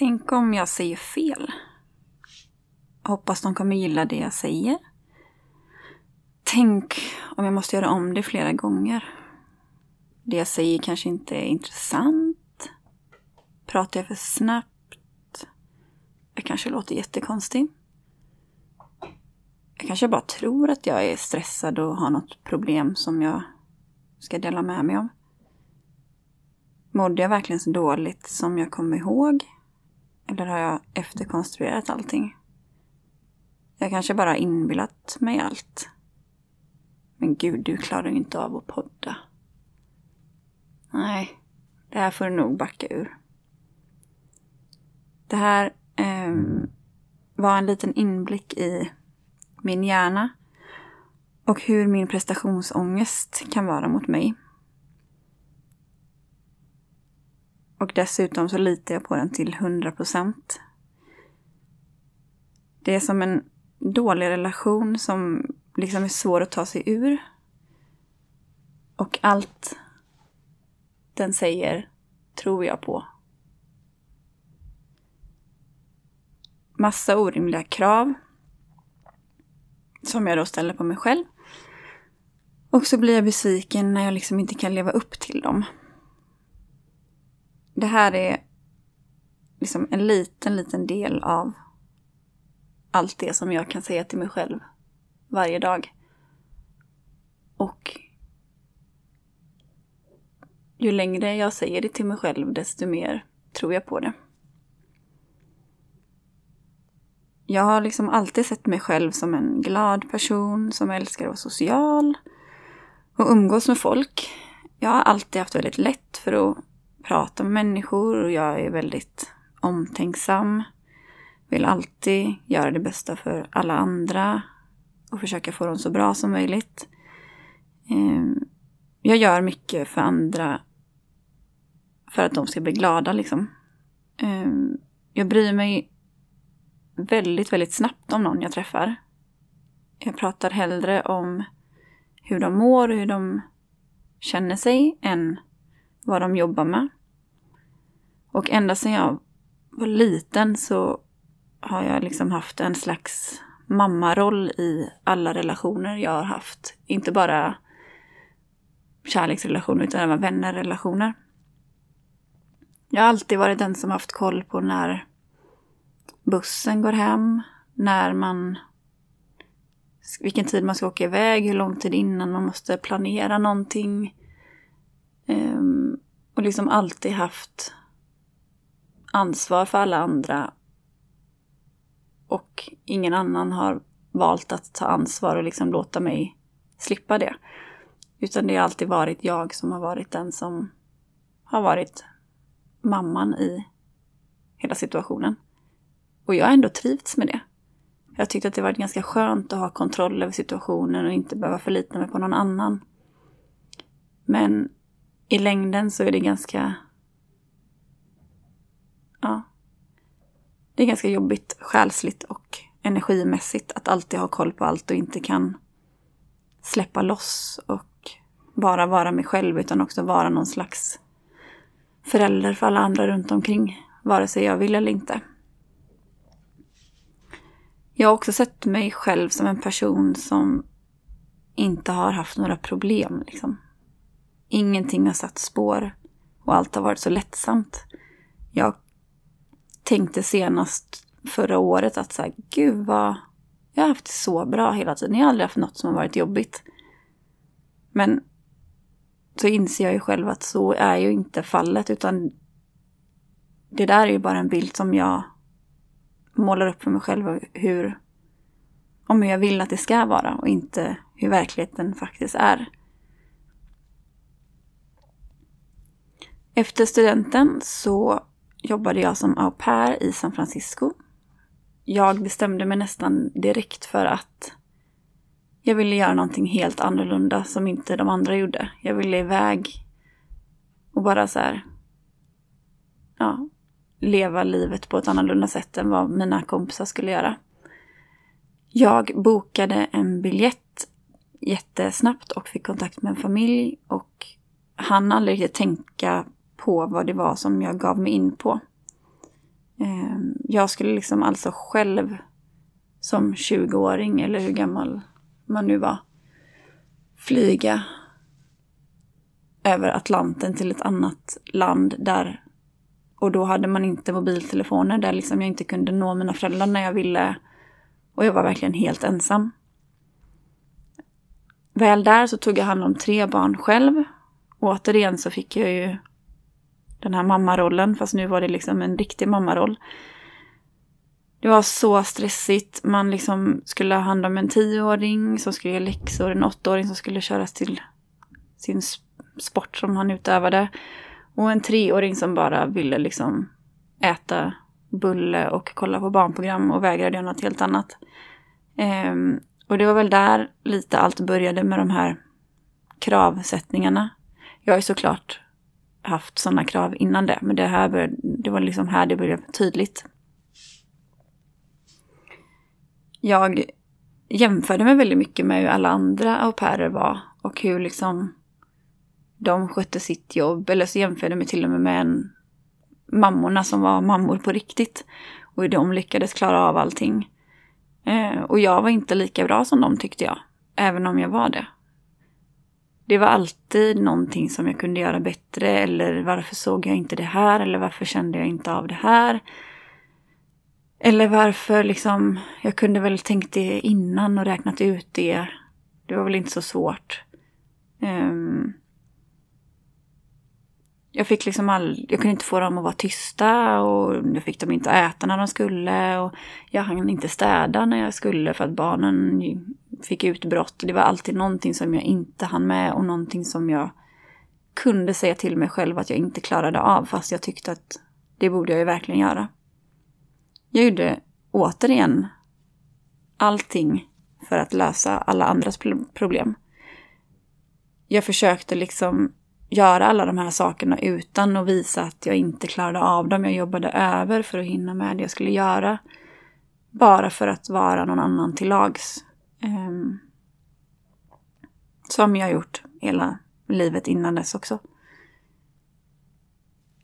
Tänk om jag säger fel? Hoppas de kommer gilla det jag säger. Tänk om jag måste göra om det flera gånger. Det jag säger kanske inte är intressant. Pratar jag för snabbt? Jag kanske låter jättekonstig. Jag kanske bara tror att jag är stressad och har något problem som jag ska dela med mig av. Mådde jag verkligen så dåligt som jag kommer ihåg? Eller har jag efterkonstruerat allting? Jag kanske bara inbillat mig allt. Men gud, du klarar ju inte av att podda. Nej, det här får du nog backa ur. Det här eh, var en liten inblick i min hjärna och hur min prestationsångest kan vara mot mig. Och dessutom så litar jag på den till 100 procent. Det är som en dålig relation som liksom är svår att ta sig ur. Och allt den säger tror jag på. Massa orimliga krav som jag då ställer på mig själv. Och så blir jag besviken när jag liksom inte kan leva upp till dem. Det här är liksom en liten, liten del av allt det som jag kan säga till mig själv varje dag. Och ju längre jag säger det till mig själv, desto mer tror jag på det. Jag har liksom alltid sett mig själv som en glad person som älskar att vara social och umgås med folk. Jag har alltid haft väldigt lätt för att prata med människor och jag är väldigt omtänksam. Vill alltid göra det bästa för alla andra och försöka få dem så bra som möjligt. Ehm, jag gör mycket för andra för att de ska bli glada liksom. Ehm, jag bryr mig väldigt, väldigt snabbt om någon jag träffar. Jag pratar hellre om hur de mår och hur de känner sig än vad de jobbar med. Och ända sedan jag var liten så har jag liksom haft en slags mammaroll i alla relationer jag har haft. Inte bara kärleksrelationer utan även vännerrelationer. Jag har alltid varit den som haft koll på när bussen går hem, när man vilken tid man ska åka iväg, hur lång tid innan man måste planera någonting. Um, och liksom alltid haft ansvar för alla andra. Och ingen annan har valt att ta ansvar och liksom låta mig slippa det. Utan det har alltid varit jag som har varit den som har varit mamman i hela situationen. Och jag har ändå trivts med det. Jag tyckte att det varit ganska skönt att ha kontroll över situationen och inte behöva förlita mig på någon annan. Men i längden så är det ganska... Ja. Det är ganska jobbigt själsligt och energimässigt att alltid ha koll på allt och inte kan släppa loss och bara vara mig själv utan också vara någon slags förälder för alla andra runt omkring, vare sig jag vill eller inte. Jag har också sett mig själv som en person som inte har haft några problem. Liksom. Ingenting har satt spår och allt har varit så lättsamt. Jag tänkte senast förra året att så här, gud vad, jag har haft det så bra hela tiden. Jag har aldrig haft något som har varit jobbigt. Men så inser jag ju själv att så är ju inte fallet utan det där är ju bara en bild som jag målar upp för mig själv hur, om hur jag vill att det ska vara och inte hur verkligheten faktiskt är. Efter studenten så jobbade jag som au pair i San Francisco. Jag bestämde mig nästan direkt för att jag ville göra någonting helt annorlunda som inte de andra gjorde. Jag ville iväg och bara så här, ja, leva livet på ett annorlunda sätt än vad mina kompisar skulle göra. Jag bokade en biljett jättesnabbt och fick kontakt med en familj och hann aldrig riktigt tänka på vad det var som jag gav mig in på. Ehm, jag skulle liksom alltså själv som 20-åring, eller hur gammal man nu var, flyga över Atlanten till ett annat land där och då hade man inte mobiltelefoner där liksom jag inte kunde nå mina föräldrar när jag ville. Och jag var verkligen helt ensam. Väl där så tog jag hand om tre barn själv. återigen så fick jag ju den här mammarollen, fast nu var det liksom en riktig mammaroll. Det var så stressigt. Man liksom skulle ha hand om en tioåring som skulle ge läxor, en åttaåring som skulle köras till sin sport som han utövade. Och en treåring som bara ville liksom äta bulle och kolla på barnprogram och vägrade göra något helt annat. Um, och det var väl där lite allt började med de här kravsättningarna. Jag är såklart haft sådana krav innan det, men det, här började, det var liksom här det började tydligt. Jag jämförde mig väldigt mycket med hur alla andra au pairer var och hur liksom de skötte sitt jobb. Eller så jämförde jag mig till och med med en mammorna som var mammor på riktigt. Och hur de lyckades klara av allting. Eh, och jag var inte lika bra som de tyckte jag. Även om jag var det. Det var alltid någonting som jag kunde göra bättre. Eller varför såg jag inte det här? Eller varför kände jag inte av det här? Eller varför liksom, jag kunde väl tänkt det innan och räknat ut det. Det var väl inte så svårt. Um, jag fick liksom all, jag kunde inte få dem att vara tysta och jag fick dem inte att äta när de skulle och jag hann inte städa när jag skulle för att barnen fick utbrott. Det var alltid någonting som jag inte hann med och någonting som jag kunde säga till mig själv att jag inte klarade av fast jag tyckte att det borde jag ju verkligen göra. Jag gjorde återigen allting för att lösa alla andras problem. Jag försökte liksom göra alla de här sakerna utan att visa att jag inte klarade av dem. Jag jobbade över för att hinna med det jag skulle göra. Bara för att vara någon annan till lags. Um, som jag gjort hela livet innan dess också.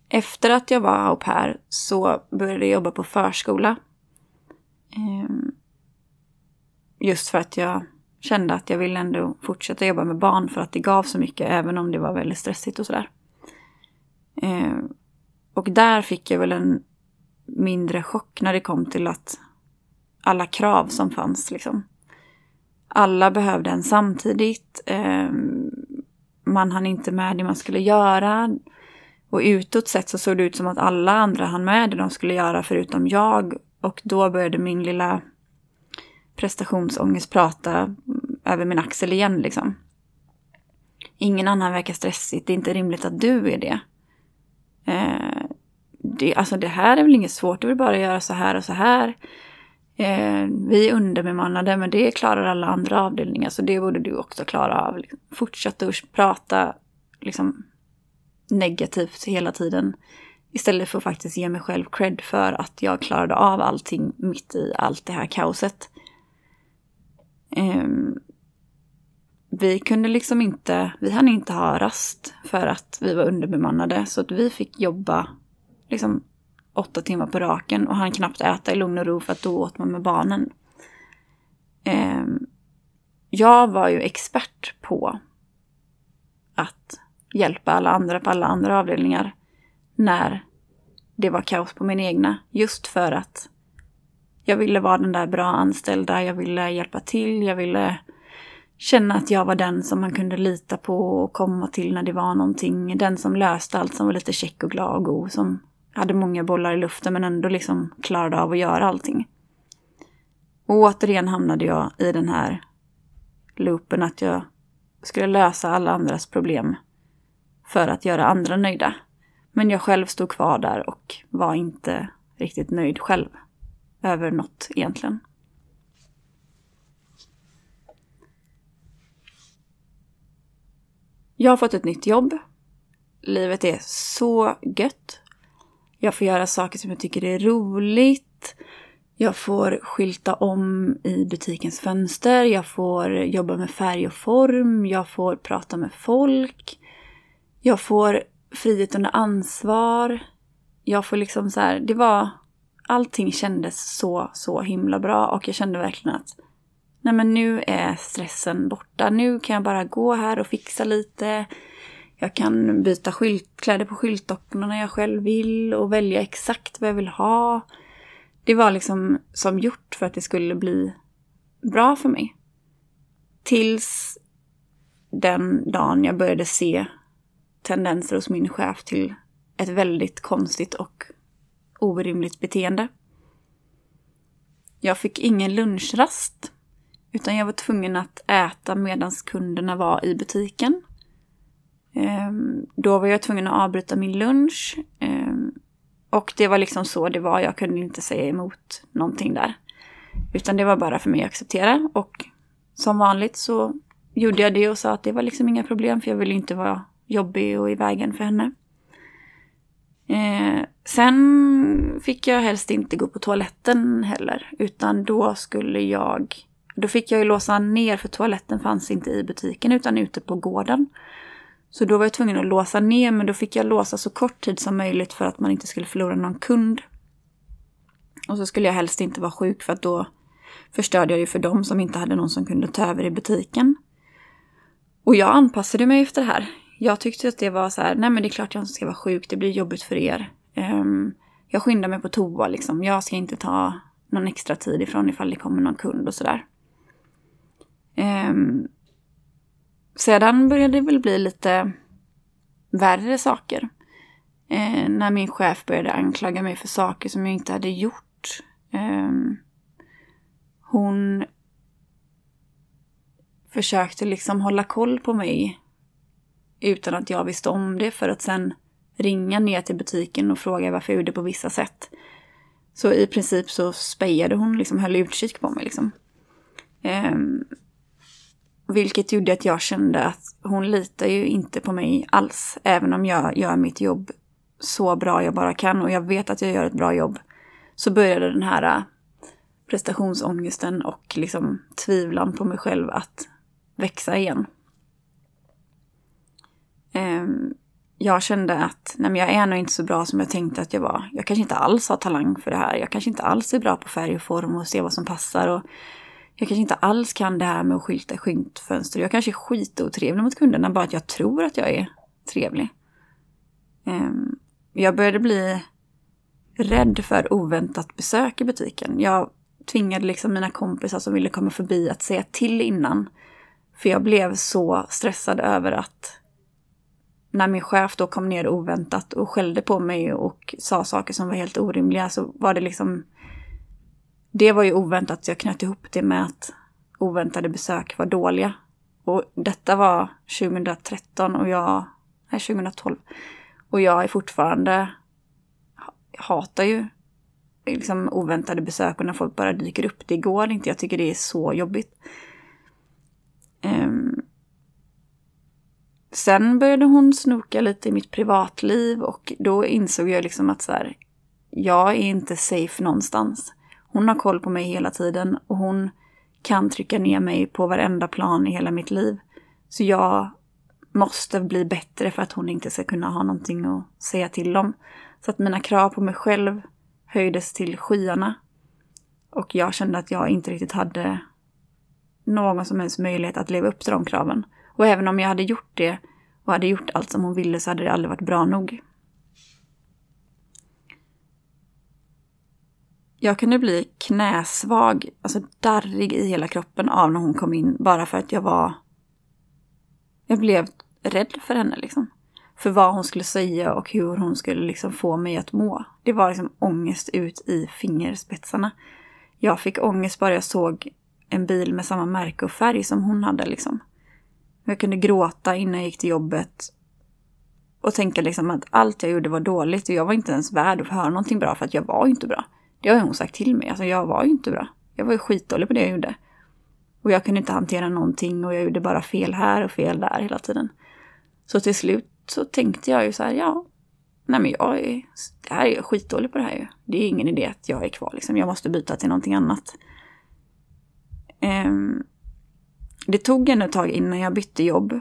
Efter att jag var au pair så började jag jobba på förskola. Um, just för att jag kände att jag ville ändå fortsätta jobba med barn för att det gav så mycket även om det var väldigt stressigt och sådär. Ehm, och där fick jag väl en mindre chock när det kom till att alla krav som fanns liksom. Alla behövde en samtidigt. Eh, man hann inte med det man skulle göra. Och utåt sett så såg det ut som att alla andra hann med det de skulle göra förutom jag. Och då började min lilla prestationsångest prata över min axel igen liksom. Ingen annan verkar stressigt, det är inte rimligt att du är det. Eh, det alltså det här är väl inget svårt, det är bara att göra så här och så här. Eh, vi är underbemannade, men det klarar alla andra avdelningar, så det borde du också klara av. Liksom. Fortsätta att prata liksom, negativt hela tiden. Istället för att faktiskt ge mig själv cred för att jag klarade av allting mitt i allt det här kaoset. Eh, vi kunde liksom inte, vi hann inte ha rast för att vi var underbemannade. Så att vi fick jobba liksom åtta timmar på raken och hann knappt äta i lugn och ro för att då åt man med barnen. Eh, jag var ju expert på att hjälpa alla andra på alla andra avdelningar när det var kaos på min egna. Just för att jag ville vara den där bra anställda, jag ville hjälpa till, jag ville känna att jag var den som man kunde lita på och komma till när det var någonting. Den som löste allt, som var lite check och glad och god, som hade många bollar i luften men ändå liksom klarade av att göra allting. Och återigen hamnade jag i den här loopen att jag skulle lösa alla andras problem för att göra andra nöjda. Men jag själv stod kvar där och var inte riktigt nöjd själv över något egentligen. Jag har fått ett nytt jobb. Livet är så gött. Jag får göra saker som jag tycker är roligt. Jag får skylta om i butikens fönster. Jag får jobba med färg och form. Jag får prata med folk. Jag får frihet under ansvar. Jag får liksom så här, det var... Allting kändes så, så himla bra och jag kände verkligen att nej men nu är stressen borta. Nu kan jag bara gå här och fixa lite. Jag kan byta skylt, kläder på skyltdockorna när jag själv vill och välja exakt vad jag vill ha. Det var liksom som gjort för att det skulle bli bra för mig. Tills den dagen jag började se tendenser hos min chef till ett väldigt konstigt och orimligt beteende. Jag fick ingen lunchrast, utan jag var tvungen att äta medan kunderna var i butiken. Ehm, då var jag tvungen att avbryta min lunch. Ehm, och det var liksom så det var. Jag kunde inte säga emot någonting där. Utan det var bara för mig att acceptera. Och som vanligt så gjorde jag det och sa att det var liksom inga problem för jag ville inte vara jobbig och i vägen för henne. Eh, sen fick jag helst inte gå på toaletten heller, utan då skulle jag... Då fick jag ju låsa ner, för toaletten fanns inte i butiken utan ute på gården. Så då var jag tvungen att låsa ner, men då fick jag låsa så kort tid som möjligt för att man inte skulle förlora någon kund. Och så skulle jag helst inte vara sjuk för att då förstörde jag ju för dem som inte hade någon som kunde ta över i butiken. Och jag anpassade mig efter det här jag tyckte att det var så här, nej men det är klart jag inte ska vara sjuk, det blir jobbigt för er. Um, jag skyndar mig på toa liksom, jag ska inte ta någon extra tid ifrån ifall det kommer någon kund och sådär. Um, sedan började det väl bli lite värre saker. Eh, när min chef började anklaga mig för saker som jag inte hade gjort. Eh, hon försökte liksom hålla koll på mig utan att jag visste om det för att sen ringa ner till butiken och fråga varför jag gjorde på vissa sätt. Så i princip så spejade hon, liksom höll utkik på mig liksom. Eh, vilket gjorde att jag kände att hon litar ju inte på mig alls. Även om jag gör mitt jobb så bra jag bara kan och jag vet att jag gör ett bra jobb. Så började den här äh, prestationsångesten och liksom tvivlan på mig själv att växa igen. Ehm, jag kände att nej men jag är nog inte så bra som jag tänkte att jag var. Jag kanske inte alls har talang för det här. Jag kanske inte alls är bra på färg och form och se vad som passar. Och jag kanske inte alls kan det här med att skylta i skyltfönster. Jag kanske är skitotrevlig mot kunderna, bara att jag tror att jag är trevlig. Ehm, jag började bli rädd för oväntat besök i butiken. Jag tvingade liksom mina kompisar som ville komma förbi att säga till innan. För jag blev så stressad över att när min chef då kom ner oväntat och skällde på mig och sa saker som var helt orimliga så var det liksom... Det var ju oväntat, jag knöt ihop det med att oväntade besök var dåliga. Och detta var 2013 och jag... Nej, 2012. Och jag är fortfarande... Hatar ju liksom oväntade besök och när folk bara dyker upp. Det går inte, jag tycker det är så jobbigt. Um, Sen började hon snoka lite i mitt privatliv och då insåg jag liksom att så här, jag är inte safe någonstans. Hon har koll på mig hela tiden och hon kan trycka ner mig på varenda plan i hela mitt liv. Så jag måste bli bättre för att hon inte ska kunna ha någonting att säga till om. Så att mina krav på mig själv höjdes till skyarna. Och jag kände att jag inte riktigt hade någon som helst möjlighet att leva upp till de kraven. Och även om jag hade gjort det och hade gjort allt som hon ville så hade det aldrig varit bra nog. Jag kunde bli knäsvag, alltså darrig i hela kroppen av när hon kom in bara för att jag var... Jag blev rädd för henne liksom. För vad hon skulle säga och hur hon skulle liksom få mig att må. Det var liksom ångest ut i fingerspetsarna. Jag fick ångest bara jag såg en bil med samma märke och färg som hon hade liksom. Jag kunde gråta innan jag gick till jobbet. och tänka liksom att allt jag gjorde var dåligt och jag var inte ens värd att få höra någonting bra för att jag var inte bra. Det har hon sagt till mig. Alltså jag var ju inte bra. Jag var ju skitdålig på det jag gjorde. Och jag kunde inte hantera någonting och jag gjorde bara fel här och fel där hela tiden. Så till slut så tänkte jag ju så här, ja, nej men jag är, det här är jag skitdålig på det här ju. Det är ingen idé att jag är kvar liksom. Jag måste byta till någonting annat. Um, det tog ändå ett tag innan jag bytte jobb.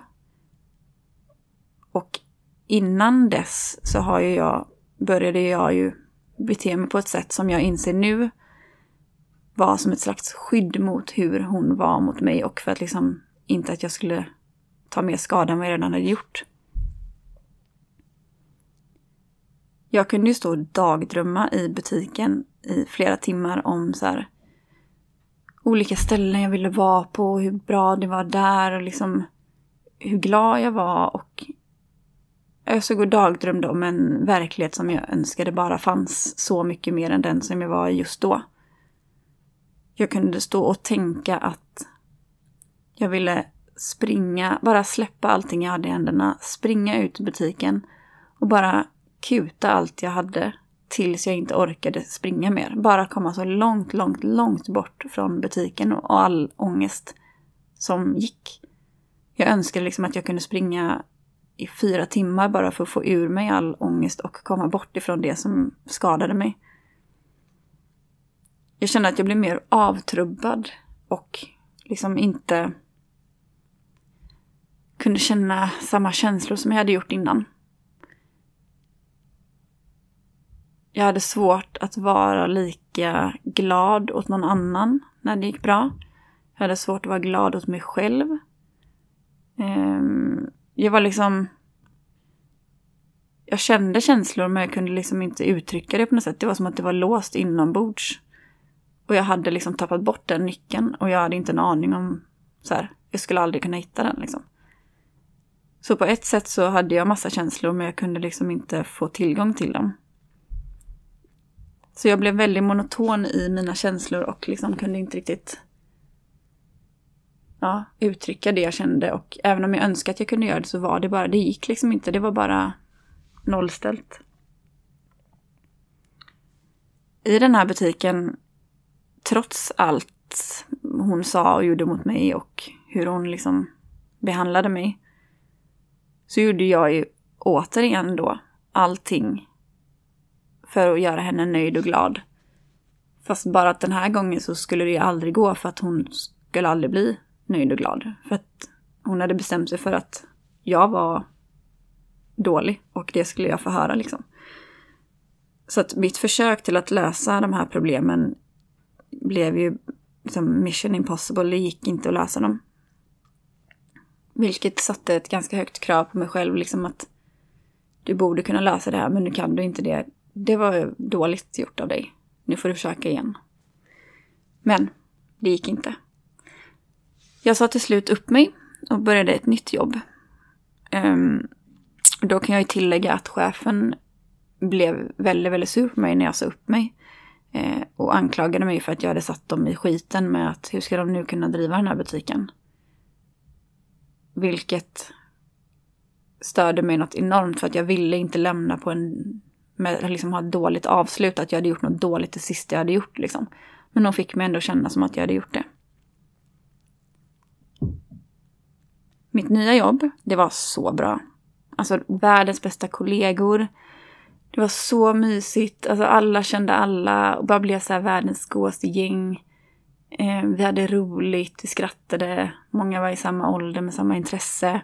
Och innan dess så har ju jag, började jag ju bete mig på ett sätt som jag inser nu var som ett slags skydd mot hur hon var mot mig och för att liksom inte att jag skulle ta mer skada än vad jag redan hade gjort. Jag kunde ju stå och dagdrömma i butiken i flera timmar om så här, olika ställen jag ville vara på, hur bra det var där och liksom hur glad jag var och Alltså, jag såg och dagdrömde om en verklighet som jag önskade bara fanns så mycket mer än den som jag var i just då. Jag kunde stå och tänka att jag ville springa, bara släppa allting jag hade i händerna, springa ut i butiken och bara kuta allt jag hade tills jag inte orkade springa mer. Bara komma så långt, långt, långt bort från butiken och all ångest som gick. Jag önskade liksom att jag kunde springa i fyra timmar bara för att få ur mig all ångest och komma bort ifrån det som skadade mig. Jag kände att jag blev mer avtrubbad och liksom inte kunde känna samma känslor som jag hade gjort innan. Jag hade svårt att vara lika glad åt någon annan när det gick bra. Jag hade svårt att vara glad åt mig själv. Ehm, jag var liksom... Jag kände känslor men jag kunde liksom inte uttrycka det på något sätt. Det var som att det var låst inombords. Och jag hade liksom tappat bort den nyckeln och jag hade inte en aning om så här, jag skulle aldrig kunna hitta den liksom. Så på ett sätt så hade jag massa känslor men jag kunde liksom inte få tillgång till dem. Så jag blev väldigt monoton i mina känslor och liksom kunde inte riktigt ja, uttrycka det jag kände. Och även om jag önskade att jag kunde göra det så var det bara, det gick liksom inte. Det var bara nollställt. I den här butiken, trots allt hon sa och gjorde mot mig och hur hon liksom behandlade mig, så gjorde jag ju återigen då allting för att göra henne nöjd och glad. Fast bara att den här gången så skulle det ju aldrig gå för att hon skulle aldrig bli nöjd och glad. För att hon hade bestämt sig för att jag var dålig och det skulle jag få höra liksom. Så att mitt försök till att lösa de här problemen blev ju liksom mission impossible. Det gick inte att lösa dem. Vilket satte ett ganska högt krav på mig själv, liksom att du borde kunna lösa det här, men nu kan du inte det. Det var dåligt gjort av dig. Nu får du försöka igen. Men det gick inte. Jag sa till slut upp mig och började ett nytt jobb. Um, då kan jag ju tillägga att chefen blev väldigt, väldigt sur på mig när jag sa upp mig. Eh, och anklagade mig för att jag hade satt dem i skiten med att hur ska de nu kunna driva den här butiken? Vilket störde mig något enormt för att jag ville inte lämna på en med liksom ha ett dåligt avslut, att jag hade gjort något dåligt det sista jag hade gjort liksom. Men de fick mig ändå känna som att jag hade gjort det. Mitt nya jobb, det var så bra. Alltså världens bästa kollegor. Det var så mysigt. Alltså alla kände alla och bara blev så här världens godaste gäng. Eh, vi hade roligt, vi skrattade. Många var i samma ålder med samma intresse.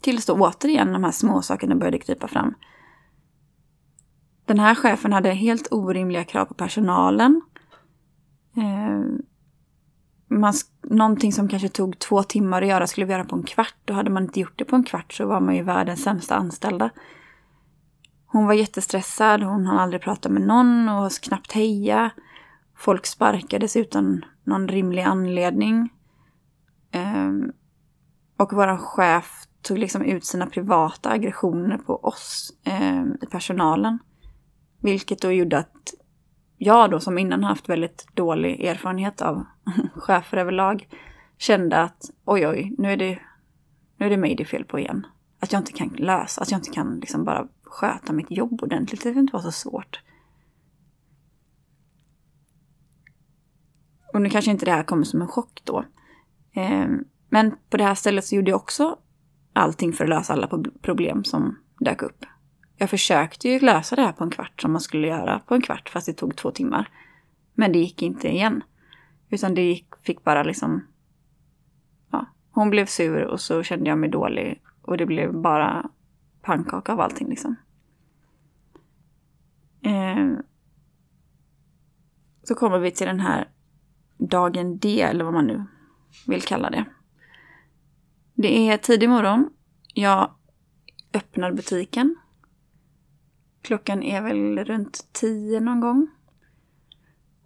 Tills då återigen de här små sakerna började krypa fram. Den här chefen hade helt orimliga krav på personalen. Eh, man, någonting som kanske tog två timmar att göra skulle vi göra på en kvart. Och hade man inte gjort det på en kvart så var man ju världens sämsta anställda. Hon var jättestressad, hon hann aldrig prata med någon och knappt heja. Folk sparkades utan någon rimlig anledning. Um, och vår chef tog liksom ut sina privata aggressioner på oss um, i personalen. Vilket då gjorde att jag då som innan haft väldigt dålig erfarenhet av chefer överlag kände att oj oj, nu är det, nu är det mig det är fel på igen. att jag inte kan lösa, att jag inte kan liksom bara sköta mitt jobb ordentligt. Det kan inte vara så svårt. Och nu kanske inte det här kommer som en chock då. Ehm, men på det här stället så gjorde jag också allting för att lösa alla problem som dök upp. Jag försökte ju lösa det här på en kvart som man skulle göra på en kvart fast det tog två timmar. Men det gick inte igen. Utan det gick, fick bara liksom... Ja, hon blev sur och så kände jag mig dålig. Och det blev bara pannkaka av allting liksom. Eh, så kommer vi till den här dagen D, eller vad man nu vill kalla det. Det är tidig morgon. Jag öppnar butiken. Klockan är väl runt tio någon gång.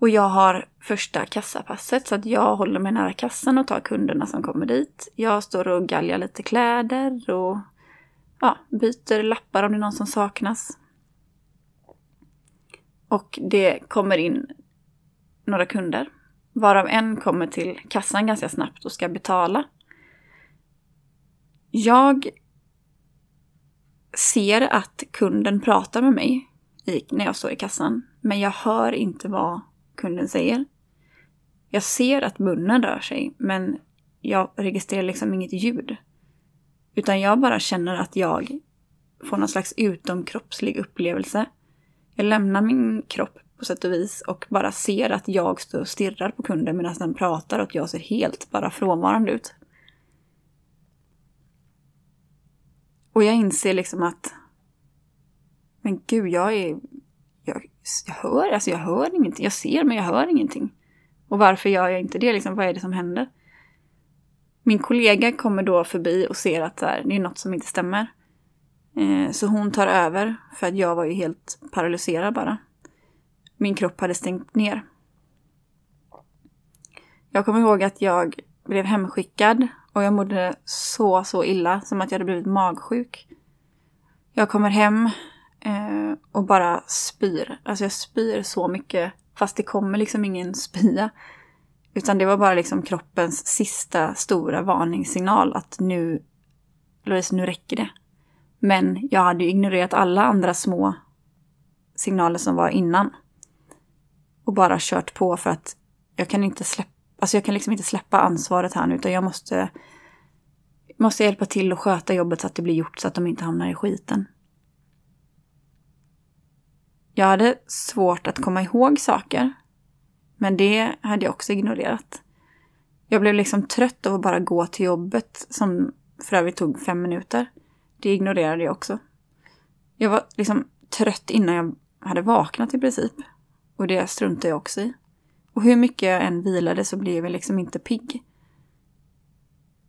Och jag har första kassapasset så att jag håller mig nära kassan och tar kunderna som kommer dit. Jag står och galgar lite kläder och ja, byter lappar om det är någon som saknas. Och det kommer in några kunder. Varav en kommer till kassan ganska snabbt och ska betala. Jag ser att kunden pratar med mig när jag står i kassan. Men jag hör inte vad kunden säger. Jag ser att munnen rör sig, men jag registrerar liksom inget ljud. Utan jag bara känner att jag får någon slags utomkroppslig upplevelse. Jag lämnar min kropp på sätt och vis och bara ser att jag står och stirrar på kunden medan den pratar och jag ser helt bara frånvarande ut. Och jag inser liksom att men gud, jag är... Jag, jag hör, alltså jag hör ingenting. Jag ser men jag hör ingenting. Och varför gör jag inte det? Liksom, vad är det som händer? Min kollega kommer då förbi och ser att här, det är något som inte stämmer. Eh, så hon tar över, för att jag var ju helt paralyserad bara. Min kropp hade stängt ner. Jag kommer ihåg att jag blev hemskickad och jag mådde så, så illa, som att jag hade blivit magsjuk. Jag kommer hem eh, och bara spyr. Alltså jag spyr så mycket, fast det kommer liksom ingen spya. Utan det var bara liksom kroppens sista stora varningssignal att nu, Louise, nu räcker det. Men jag hade ju ignorerat alla andra små signaler som var innan. Och bara kört på för att jag kan inte släppa, alltså jag kan liksom inte släppa ansvaret här nu utan jag måste, måste hjälpa till och sköta jobbet så att det blir gjort så att de inte hamnar i skiten. Jag hade svårt att komma ihåg saker. Men det hade jag också ignorerat. Jag blev liksom trött av att bara gå till jobbet som för övrigt tog fem minuter. Det ignorerade jag också. Jag var liksom trött innan jag hade vaknat i princip. Och det struntade jag också i. Och hur mycket jag än vilade så blev jag liksom inte pigg.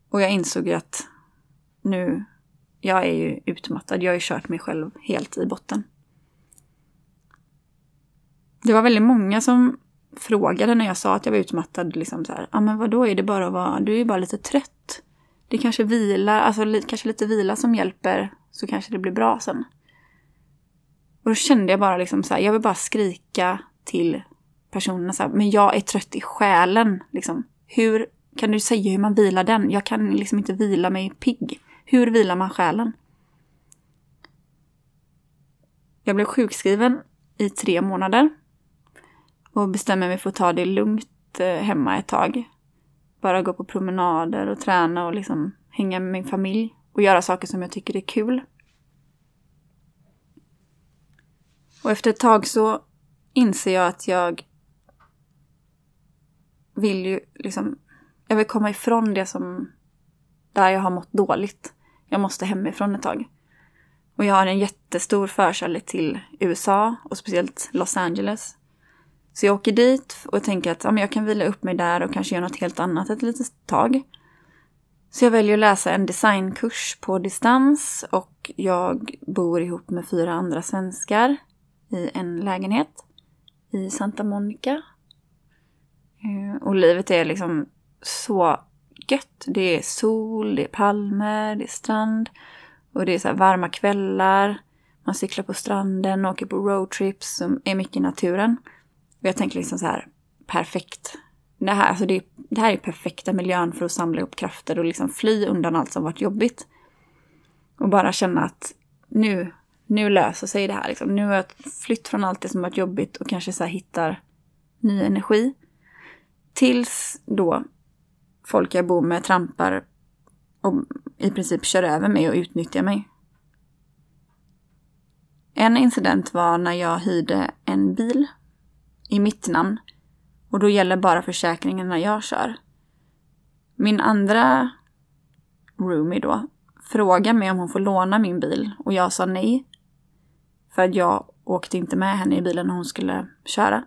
Och jag insåg ju att nu, jag är ju utmattad. Jag har ju kört mig själv helt i botten. Det var väldigt många som frågade när jag sa att jag var utmattad. Liksom så här, ah, men vadå, är det bara att vara, du är bara lite trött. Det är kanske vila, alltså li, kanske lite vila som hjälper, så kanske det blir bra sen. Och då kände jag bara liksom så här, jag vill bara skrika till personerna så här, men jag är trött i själen. Liksom. Hur kan du säga hur man vilar den? Jag kan liksom inte vila mig pigg. Hur vilar man själen? Jag blev sjukskriven i tre månader och bestämmer mig för att ta det lugnt eh, hemma ett tag. Bara gå på promenader och träna och liksom hänga med min familj och göra saker som jag tycker är kul. Och efter ett tag så inser jag att jag vill ju liksom, jag vill komma ifrån det som, där jag har mått dåligt. Jag måste hemifrån ett tag. Och jag har en jättestor förkärlek till USA och speciellt Los Angeles. Så jag åker dit och tänker att ja, men jag kan vila upp mig där och kanske göra något helt annat ett litet tag. Så jag väljer att läsa en designkurs på distans och jag bor ihop med fyra andra svenskar i en lägenhet i Santa Monica. Eh, och livet är liksom så gött. Det är sol, det är palmer, det är strand och det är så varma kvällar. Man cyklar på stranden, åker på roadtrips som är mycket i naturen. Och jag tänker liksom så här, perfekt. Det här, alltså det, det här är perfekta miljön för att samla ihop krafter och liksom fly undan allt som varit jobbigt. Och bara känna att nu, nu löser sig det här. Liksom. Nu har jag flytt från allt det som varit jobbigt och kanske så hittar ny energi. Tills då folk jag bor med trampar och i princip kör över mig och utnyttjar mig. En incident var när jag hyrde en bil i mitt namn och då gäller bara försäkringen när jag kör. Min andra roomie då frågade mig om hon får låna min bil och jag sa nej. För att jag åkte inte med henne i bilen när hon skulle köra.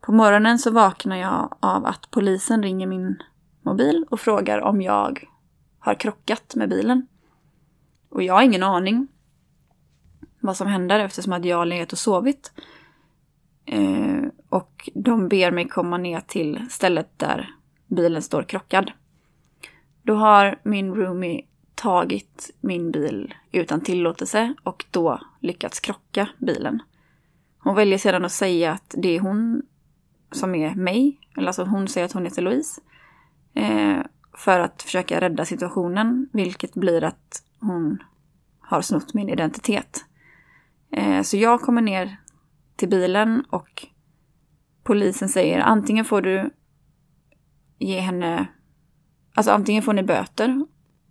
På morgonen så vaknar jag av att polisen ringer min mobil och frågar om jag har krockat med bilen. Och jag har ingen aning vad som händer eftersom att jag har legat och sovit. Eh, och de ber mig komma ner till stället där bilen står krockad. Då har min roomie tagit min bil utan tillåtelse och då lyckats krocka bilen. Hon väljer sedan att säga att det är hon som är mig, eller alltså hon säger att hon heter Louise. Eh, för att försöka rädda situationen, vilket blir att hon har snott min identitet. Eh, så jag kommer ner till bilen och polisen säger antingen får du ge henne, alltså antingen får ni böter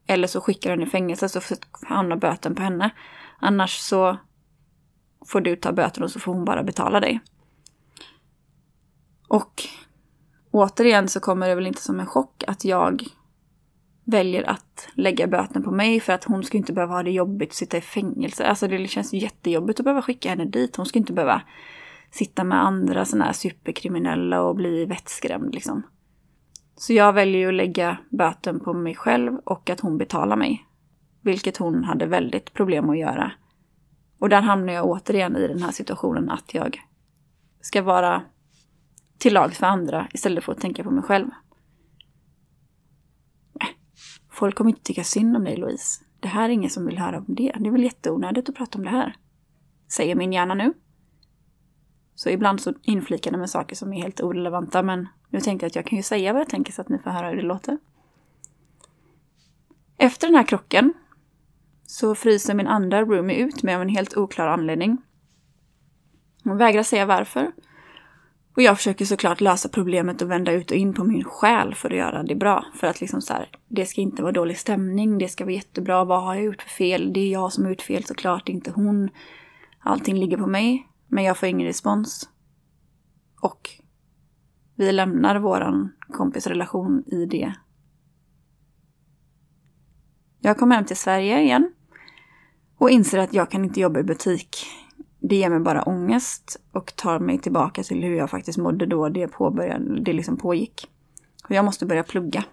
eller så skickar hon i fängelse så hamnar böten på henne. Annars så får du ta böten och så får hon bara betala dig. Och återigen så kommer det väl inte som en chock att jag väljer att lägga böten på mig för att hon ska inte behöva ha det jobbigt att sitta i fängelse. Alltså det känns jättejobbigt att behöva skicka henne dit. Hon ska inte behöva sitta med andra sådana här superkriminella och bli vettskrämd liksom. Så jag väljer att lägga böten på mig själv och att hon betalar mig. Vilket hon hade väldigt problem att göra. Och där hamnar jag återigen i den här situationen att jag ska vara till lag för andra istället för att tänka på mig själv. Folk kommer inte tycka synd om dig Louise. Det här är ingen som vill höra om det. Det är väl jätteonödigt att prata om det här. Säger min hjärna nu. Så ibland så inflikar den med saker som är helt orelevanta men nu tänkte jag att jag kan ju säga vad jag tänker så att ni får höra hur det låter. Efter den här krocken så fryser min andra roomie ut med av en helt oklar anledning. Hon vägrar säga varför. Och jag försöker såklart lösa problemet och vända ut och in på min själ för att göra det bra. För att liksom så här, det ska inte vara dålig stämning, det ska vara jättebra, vad har jag gjort för fel? Det är jag som har gjort fel såklart, inte hon. Allting ligger på mig, men jag får ingen respons. Och vi lämnar våran kompisrelation i det. Jag kommer hem till Sverige igen och inser att jag kan inte jobba i butik det ger mig bara ångest och tar mig tillbaka till hur jag faktiskt mådde då det, påbörjade, det liksom pågick. Och jag måste börja plugga.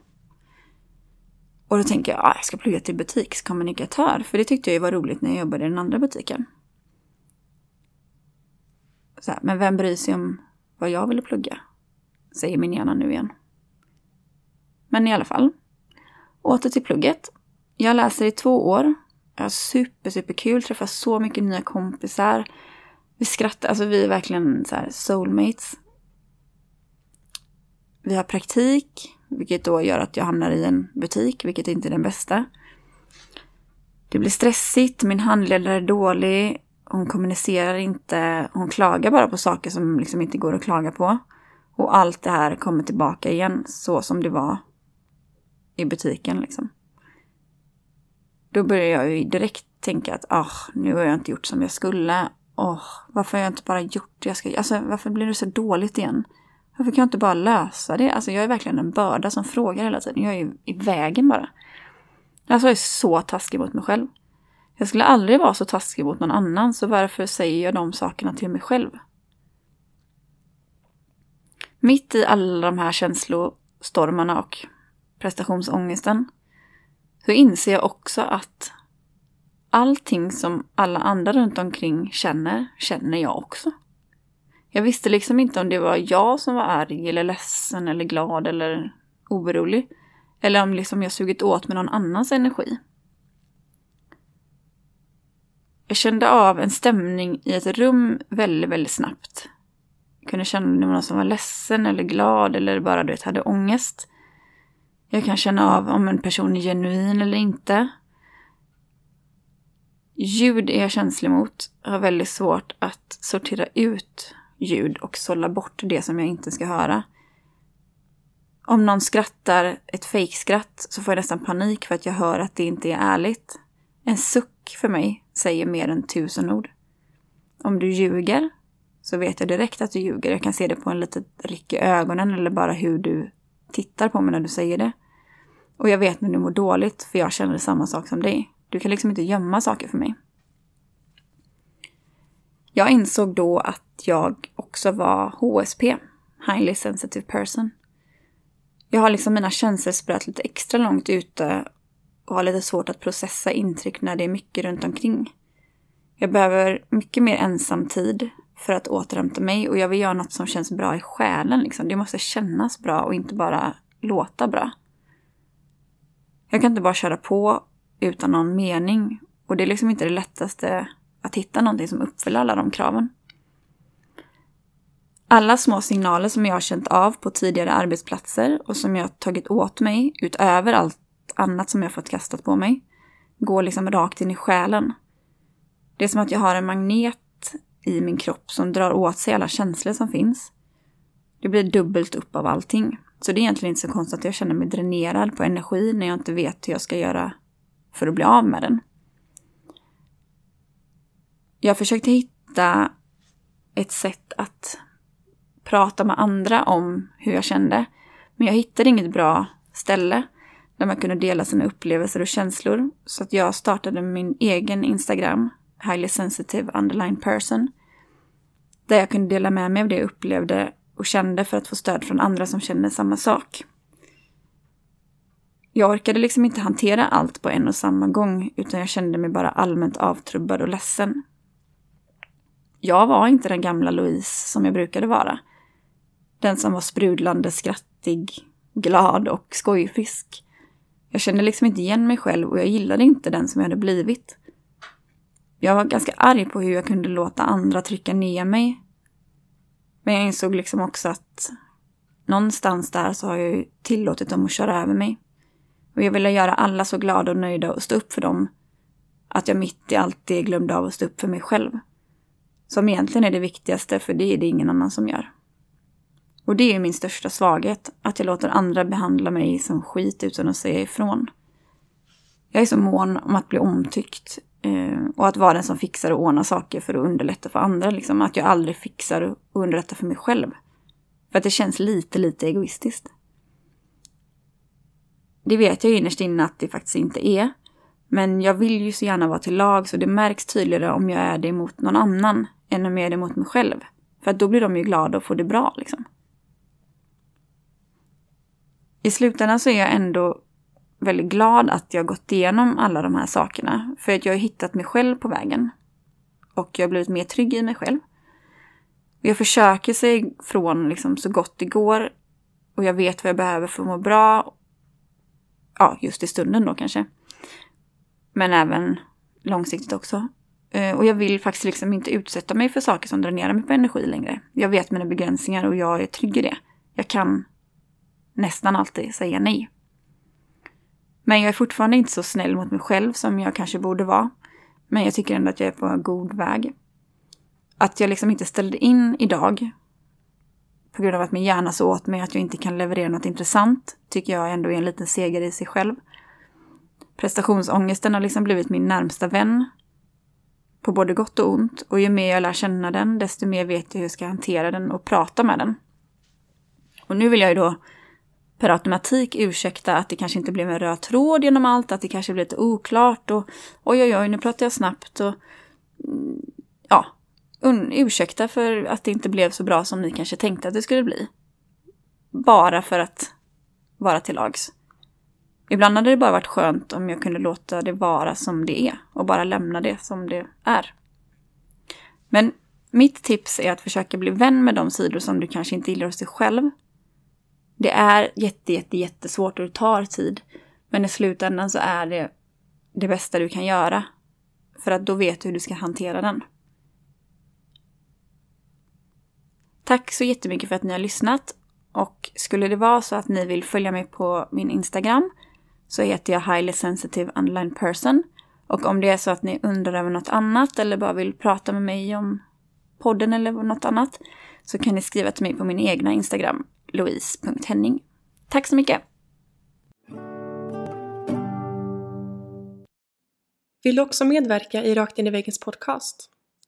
Och då tänker jag, ah, jag ska plugga till butikskommunikatör, för det tyckte jag ju var roligt när jag jobbade i den andra butiken. Så här, men vem bryr sig om vad jag ville plugga? Säger min hjärna nu igen. Men i alla fall. Åter till plugget. Jag läser i två år jag har super, super kul, träffar så mycket nya kompisar. Vi skrattar, alltså vi är verkligen så här soulmates. Vi har praktik, vilket då gör att jag hamnar i en butik, vilket inte är den bästa. Det blir stressigt, min handledare är dålig, hon kommunicerar inte, hon klagar bara på saker som liksom inte går att klaga på. Och allt det här kommer tillbaka igen, så som det var i butiken liksom. Då börjar jag ju direkt tänka att ah, nu har jag inte gjort som jag skulle. Oh, varför har jag inte bara gjort det jag ska Alltså varför blir det så dåligt igen? Varför kan jag inte bara lösa det? Alltså jag är verkligen en börda som frågar hela tiden. Jag är ju i vägen bara. Alltså jag är så taskig mot mig själv. Jag skulle aldrig vara så taskig mot någon annan, så varför säger jag de sakerna till mig själv? Mitt i alla de här känslostormarna och prestationsångesten så inser jag också att allting som alla andra runt omkring känner, känner jag också. Jag visste liksom inte om det var jag som var arg eller ledsen eller glad eller orolig. Eller om liksom jag sugit åt med någon annans energi. Jag kände av en stämning i ett rum väldigt, väldigt snabbt. Jag kunde känna om någon som var ledsen eller glad eller bara du vet, hade ångest. Jag kan känna av om en person är genuin eller inte. Ljud är jag känslig mot. Jag har väldigt svårt att sortera ut ljud och sålla bort det som jag inte ska höra. Om någon skrattar ett fejkskratt så får jag nästan panik för att jag hör att det inte är ärligt. En suck för mig säger mer än tusen ord. Om du ljuger så vet jag direkt att du ljuger. Jag kan se det på en liten ryck i ögonen eller bara hur du tittar på mig när du säger det. Och jag vet när du mår dåligt för jag känner samma sak som dig. Du kan liksom inte gömma saker för mig. Jag insåg då att jag också var HSP, Highly Sensitive Person. Jag har liksom mina känselspröt lite extra långt ute och har lite svårt att processa intryck när det är mycket runt omkring. Jag behöver mycket mer ensam tid för att återhämta mig och jag vill göra något som känns bra i själen. Liksom. Det måste kännas bra och inte bara låta bra. Jag kan inte bara köra på utan någon mening och det är liksom inte det lättaste att hitta någonting som uppfyller alla de kraven. Alla små signaler som jag har känt av på tidigare arbetsplatser och som jag tagit åt mig utöver allt annat som jag fått kastat på mig går liksom rakt in i själen. Det är som att jag har en magnet i min kropp som drar åt sig alla känslor som finns. Det blir dubbelt upp av allting. Så det är egentligen inte så konstigt att jag känner mig dränerad på energi när jag inte vet hur jag ska göra för att bli av med den. Jag försökte hitta ett sätt att prata med andra om hur jag kände. Men jag hittade inget bra ställe där man kunde dela sina upplevelser och känslor. Så att jag startade min egen Instagram, Highly Sensitive Underline Person. Där jag kunde dela med mig av det jag upplevde och kände för att få stöd från andra som känner samma sak. Jag orkade liksom inte hantera allt på en och samma gång utan jag kände mig bara allmänt avtrubbad och ledsen. Jag var inte den gamla Louise som jag brukade vara. Den som var sprudlande skrattig, glad och skojfrisk. Jag kände liksom inte igen mig själv och jag gillade inte den som jag hade blivit. Jag var ganska arg på hur jag kunde låta andra trycka ner mig. Men jag insåg liksom också att någonstans där så har jag ju tillåtit dem att köra över mig. Och jag ville göra alla så glada och nöjda och stå upp för dem att jag mitt i allt det glömde av att stå upp för mig själv. Som egentligen är det viktigaste, för det är det ingen annan som gör. Och det är min största svaghet, att jag låter andra behandla mig som skit utan att säga ifrån. Jag är så mån om att bli omtyckt eh, och att vara den som fixar och ordnar saker för att underlätta för andra. Liksom. Att jag aldrig fixar och underlättar för mig själv. För att det känns lite, lite egoistiskt. Det vet jag innerst inne att det faktiskt inte är. Men jag vill ju så gärna vara till lag så det märks tydligare om jag är det mot någon annan än om jag är det mot mig själv. För att då blir de ju glada och får det bra liksom. I slutändan så är jag ändå väldigt glad att jag gått igenom alla de här sakerna. För att jag har hittat mig själv på vägen. Och jag har blivit mer trygg i mig själv. Jag försöker sig från liksom så gott det går. Och jag vet vad jag behöver för att må bra. Ja, just i stunden då kanske. Men även långsiktigt också. Eh, och jag vill faktiskt liksom inte utsätta mig för saker som dränerar mig på energi längre. Jag vet mina begränsningar och jag är trygg i det. Jag kan nästan alltid säga nej. Men jag är fortfarande inte så snäll mot mig själv som jag kanske borde vara. Men jag tycker ändå att jag är på god väg. Att jag liksom inte ställde in idag på grund av att min hjärna så åt mig att jag inte kan leverera något intressant tycker jag ändå är en liten seger i sig själv. Prestationsångesten har liksom blivit min närmsta vän. På både gott och ont. Och ju mer jag lär känna den, desto mer vet jag hur jag ska hantera den och prata med den. Och nu vill jag ju då per automatik ursäkta att det kanske inte blev en röd tråd genom allt, att det kanske blev lite oklart och oj oj oj, nu pratar jag snabbt och mm, ja, ursäkta för att det inte blev så bra som ni kanske tänkte att det skulle bli. Bara för att vara till lags. Ibland hade det bara varit skönt om jag kunde låta det vara som det är och bara lämna det som det är. Men mitt tips är att försöka bli vän med de sidor som du kanske inte gillar hos dig själv det är jätte, jätte, jättesvårt och det tar tid. Men i slutändan så är det det bästa du kan göra. För att då vet du hur du ska hantera den. Tack så jättemycket för att ni har lyssnat. Och skulle det vara så att ni vill följa mig på min Instagram så heter jag highly sensitive online person. Och om det är så att ni undrar över något annat eller bara vill prata med mig om podden eller något annat så kan ni skriva till mig på min egna Instagram, louise.henning. Tack så mycket! Vill du också medverka i Rakt in i väggens podcast?